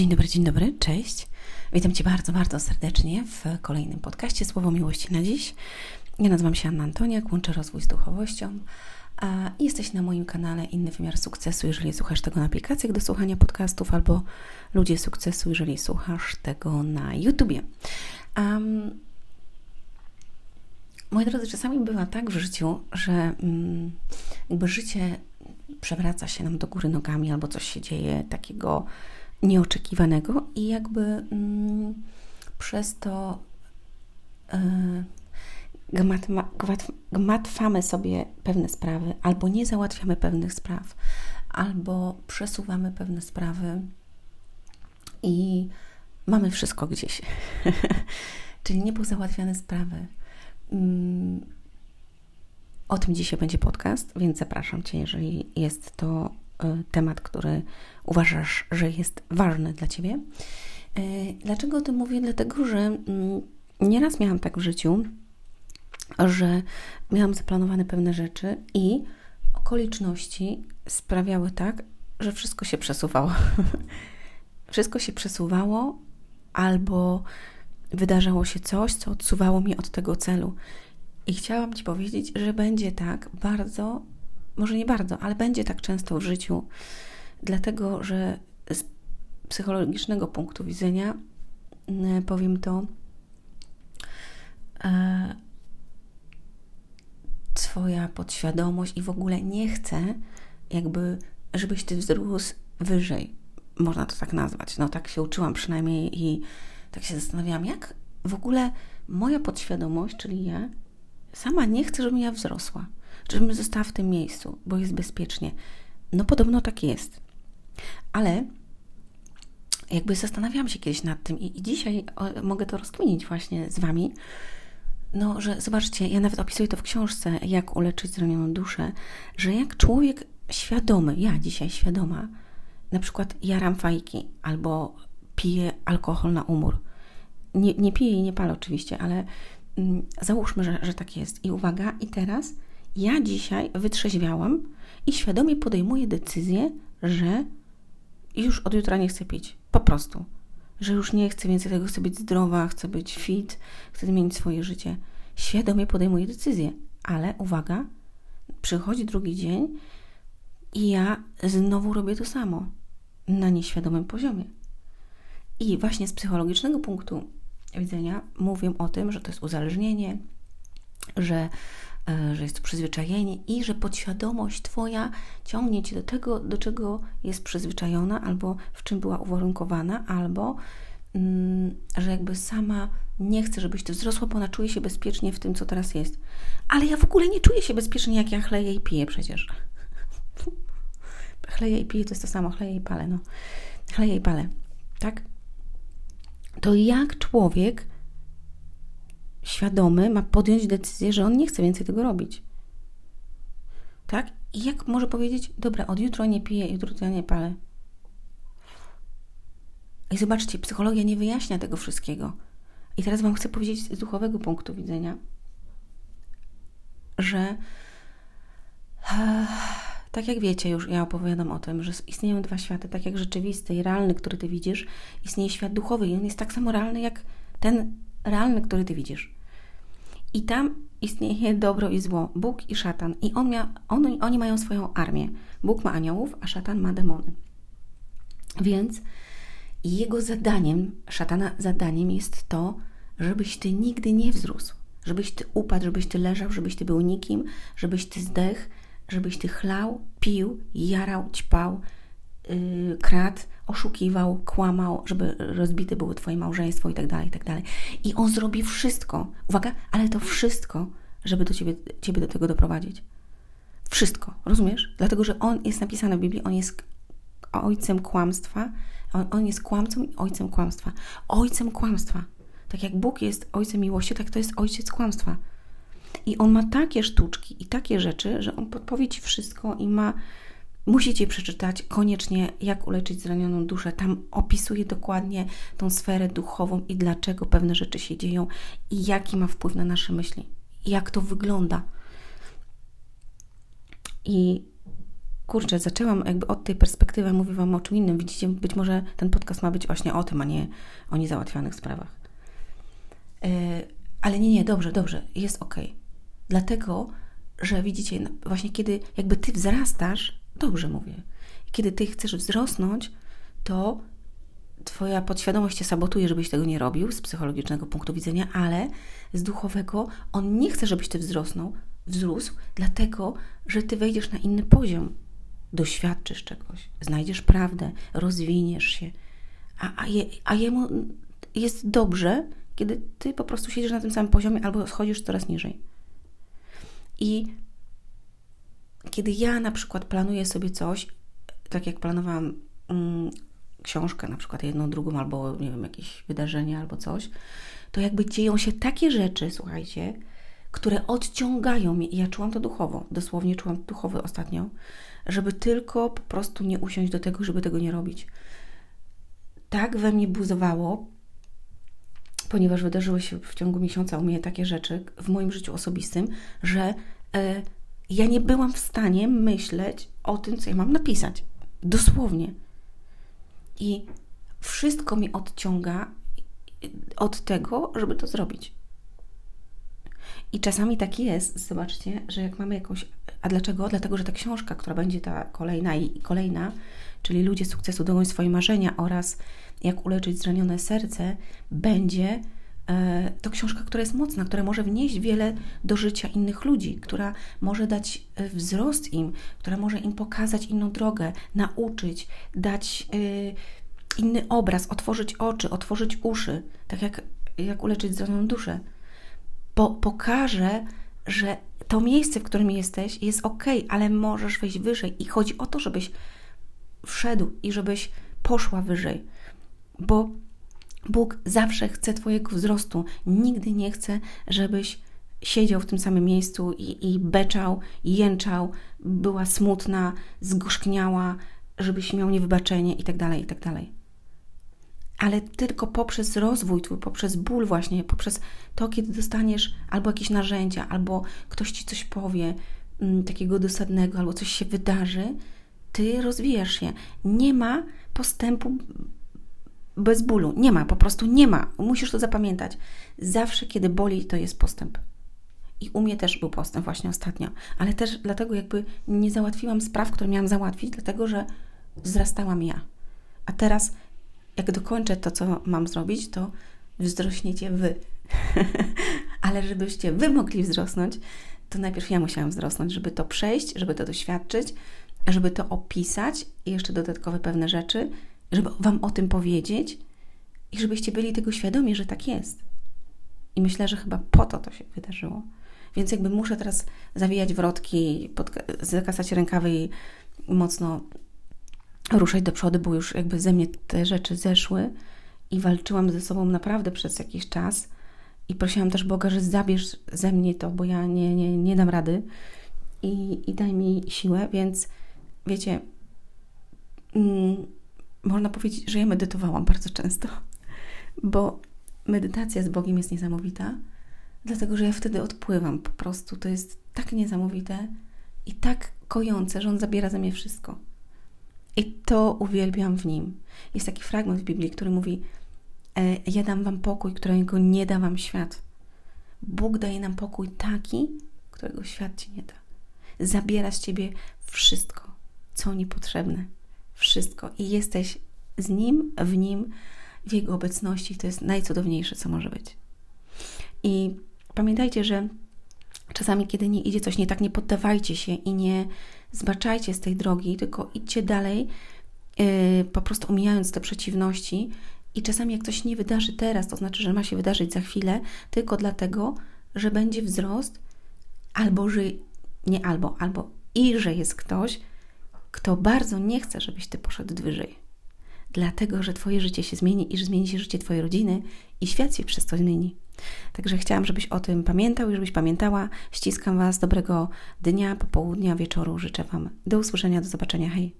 Dzień dobry, dzień dobry, cześć. Witam Cię bardzo, bardzo serdecznie w kolejnym podcaście Słowo Miłości na dziś. Ja nazywam się Anna Antoniak, łączę rozwój z duchowością. A jesteś na moim kanale Inny Wymiar Sukcesu, jeżeli słuchasz tego na aplikacjach do słuchania podcastów, albo Ludzie Sukcesu, jeżeli słuchasz tego na YouTubie. Um, moi drodzy, czasami bywa tak w życiu, że um, jakby życie przewraca się nam do góry nogami, albo coś się dzieje takiego nieoczekiwanego i jakby mm, przez to gmatma, gmatwamy sobie pewne sprawy, albo nie załatwiamy pewnych spraw, albo przesuwamy pewne sprawy i mamy wszystko gdzieś. Czyli nie pozałatwiane sprawy. Mm, o tym dzisiaj będzie podcast, więc zapraszam Cię, jeżeli jest to temat, który uważasz, że jest ważny dla Ciebie. Y, dlaczego o tym mówię? Dlatego, że mm, nieraz miałam tak w życiu, że miałam zaplanowane pewne rzeczy i okoliczności sprawiały tak, że wszystko się przesuwało. wszystko się przesuwało, albo wydarzało się coś, co odsuwało mnie od tego celu. I chciałam Ci powiedzieć, że będzie tak bardzo, może nie bardzo, ale będzie tak często w życiu, dlatego że z psychologicznego punktu widzenia mm, powiem to, e, Twoja podświadomość i w ogóle nie chce, jakby, żebyś Ty wzrósł wyżej. Można to tak nazwać. No tak się uczyłam przynajmniej i tak się zastanawiałam, jak w ogóle moja podświadomość, czyli ja, sama nie chce, żebym ja wzrosła, żebym została w tym miejscu, bo jest bezpiecznie. No podobno tak jest. Ale jakby zastanawiałam się kiedyś nad tym i, i dzisiaj mogę to rozkminić właśnie z Wami, no, że zobaczcie, ja nawet opisuję to w książce, jak uleczyć zranioną duszę, że jak człowiek świadomy, ja dzisiaj świadoma, na przykład jaram fajki albo piję alkohol na umór. Nie, nie piję i nie palę oczywiście, ale mm, załóżmy, że, że tak jest. I uwaga, i teraz ja dzisiaj wytrzeźwiałam i świadomie podejmuję decyzję, że już od jutra nie chcę pić. Po prostu że już nie chcę więcej tego, chcę być zdrowa, chcę być fit, chcę zmienić swoje życie. Świadomie podejmuję decyzję, ale uwaga, przychodzi drugi dzień i ja znowu robię to samo na nieświadomym poziomie. I właśnie z psychologicznego punktu widzenia mówię o tym, że to jest uzależnienie, że, że jest to przyzwyczajenie i że podświadomość Twoja ciągnie Cię do tego, do czego jest przyzwyczajona, albo w czym była uwarunkowana, albo mm, że jakby sama nie chce, żebyś Ty wzrosła, bo ona czuje się bezpiecznie w tym, co teraz jest. Ale ja w ogóle nie czuję się bezpiecznie, jak ja chleję i piję przecież. chleję i piję to jest to samo, chleję i palę, no. Chleję i palę, tak? To jak człowiek świadomy ma podjąć decyzję, że on nie chce więcej tego robić. Tak? I jak może powiedzieć, dobra, od jutro nie piję, jutro ja nie palę. I zobaczcie, psychologia nie wyjaśnia tego wszystkiego. I teraz Wam chcę powiedzieć z duchowego punktu widzenia, że tak jak wiecie, już ja opowiadam o tym, że istnieją dwa światy, tak jak rzeczywisty i realny, który Ty widzisz, istnieje świat duchowy i on jest tak samo realny jak ten realny, który Ty widzisz. I tam istnieje dobro i zło, Bóg i szatan. I on mia, on, oni mają swoją armię. Bóg ma aniołów, a szatan ma demony. Więc jego zadaniem, szatana zadaniem jest to, żebyś ty nigdy nie wzrósł, żebyś ty upadł, żebyś ty leżał, żebyś ty był nikim, żebyś ty zdech, żebyś ty chlał, pił, jarał, ćpał, yy, kradł, oszukiwał, kłamał, żeby rozbite było Twoje małżeństwo i tak dalej, i tak dalej. I on zrobi wszystko, uwaga, ale to wszystko, żeby do ciebie, ciebie do tego doprowadzić. Wszystko, rozumiesz? Dlatego, że on jest napisany w Biblii, on jest ojcem kłamstwa, on, on jest kłamcą i ojcem kłamstwa. Ojcem kłamstwa. Tak jak Bóg jest ojcem miłości, tak to jest ojciec kłamstwa. I on ma takie sztuczki i takie rzeczy, że on podpowie ci wszystko i ma Musicie przeczytać koniecznie, jak uleczyć zranioną duszę. Tam opisuje dokładnie tą sferę duchową i dlaczego pewne rzeczy się dzieją i jaki ma wpływ na nasze myśli, jak to wygląda. I kurczę, zaczęłam jakby od tej perspektywy, mówię Wam o czym innym. Widzicie, być może ten podcast ma być właśnie o tym, a nie o niezałatwianych sprawach. Yy, ale nie, nie, dobrze, dobrze, jest ok. Dlatego, że widzicie, właśnie kiedy jakby Ty wzrastasz, dobrze mówię, kiedy Ty chcesz wzrosnąć, to Twoja podświadomość cię sabotuje, żebyś tego nie robił z psychologicznego punktu widzenia, ale z duchowego. On nie chce, żebyś ty wzrosnął, wzrósł, dlatego, że ty wejdziesz na inny poziom, doświadczysz czegoś, znajdziesz prawdę, rozwiniesz się, a, a, je, a jemu jest dobrze, kiedy ty po prostu siedzisz na tym samym poziomie albo schodzisz coraz niżej. I kiedy ja na przykład planuję sobie coś, tak jak planowałam mm, książkę, na przykład jedną, drugą, albo nie wiem, jakieś wydarzenie, albo coś, to jakby dzieją się takie rzeczy, słuchajcie, które odciągają mnie. I ja czułam to duchowo, dosłownie czułam to duchowo ostatnio, żeby tylko po prostu nie usiąść do tego, żeby tego nie robić. Tak we mnie buzowało, ponieważ wydarzyły się w ciągu miesiąca u mnie takie rzeczy w moim życiu osobistym, że e, ja nie byłam w stanie myśleć o tym, co ja mam napisać. Dosłownie. I wszystko mi odciąga od tego, żeby to zrobić. I czasami tak jest, zobaczcie, że jak mamy jakąś. A dlaczego? Dlatego, że ta książka, która będzie ta kolejna i kolejna, czyli Ludzie sukcesu dogą swoje marzenia oraz Jak uleczyć zranione serce, będzie to książka, która jest mocna, która może wnieść wiele do życia innych ludzi, która może dać e, wzrost im, która może im pokazać inną drogę, nauczyć, dać e, inny obraz, otworzyć oczy, otworzyć uszy, tak jak, jak uleczyć zranioną duszę po, pokaże, że to miejsce, w którym jesteś, jest ok, ale możesz wejść wyżej. I chodzi o to, żebyś wszedł i żebyś poszła wyżej, bo Bóg zawsze chce Twojego wzrostu. Nigdy nie chce, żebyś siedział w tym samym miejscu i, i beczał, jęczał, była smutna, zgorzkniała, żebyś miał niewybaczenie itd., tak itd. Tak ale tylko poprzez rozwój twój, poprzez ból właśnie, poprzez to, kiedy dostaniesz albo jakieś narzędzia, albo ktoś ci coś powie m, takiego dosadnego, albo coś się wydarzy, ty rozwijasz się. Nie ma postępu bez bólu. Nie ma, po prostu nie ma. Musisz to zapamiętać. Zawsze, kiedy boli, to jest postęp. I u mnie też był postęp właśnie ostatnio, ale też dlatego jakby nie załatwiłam spraw, które miałam załatwić, dlatego że wzrastałam ja. A teraz jak dokończę to, co mam zrobić, to wzrośniecie wy. Ale żebyście wy mogli wzrosnąć, to najpierw ja musiałam wzrosnąć, żeby to przejść, żeby to doświadczyć, żeby to opisać i jeszcze dodatkowe pewne rzeczy, żeby Wam o tym powiedzieć i żebyście byli tego świadomi, że tak jest. I myślę, że chyba po to to się wydarzyło. Więc jakby muszę teraz zawijać wrotki, zakasać rękawy i mocno ruszać do przodu, bo już jakby ze mnie te rzeczy zeszły i walczyłam ze sobą naprawdę przez jakiś czas i prosiłam też Boga, że zabierz ze mnie to, bo ja nie, nie, nie dam rady i, i daj mi siłę, więc wiecie, mm, można powiedzieć, że ja medytowałam bardzo często, bo medytacja z Bogiem jest niesamowita, dlatego że ja wtedy odpływam po prostu. To jest tak niesamowite i tak kojące, że On zabiera ze mnie wszystko. I to uwielbiam w nim. Jest taki fragment w Biblii, który mówi: e, Ja dam wam pokój, którego nie da wam świat. Bóg daje nam pokój taki, którego świat ci nie da. Zabiera z ciebie wszystko, co niepotrzebne. Wszystko. I jesteś z nim, w nim, w jego obecności. To jest najcudowniejsze, co może być. I pamiętajcie, że czasami, kiedy nie idzie coś nie tak, nie poddawajcie się i nie zbaczajcie z tej drogi, tylko idźcie dalej, yy, po prostu omijając te przeciwności. I czasami, jak coś nie wydarzy teraz, to znaczy, że ma się wydarzyć za chwilę, tylko dlatego, że będzie wzrost, albo że nie albo, albo i że jest ktoś, kto bardzo nie chce, żebyś ty poszedł wyżej. Dlatego, że Twoje życie się zmieni i że zmieni się życie Twojej rodziny i świat się przez to zmieni. Także chciałam, żebyś o tym pamiętał i żebyś pamiętała. Ściskam Was. Dobrego dnia, popołudnia, wieczoru. Życzę Wam. Do usłyszenia, do zobaczenia. Hej.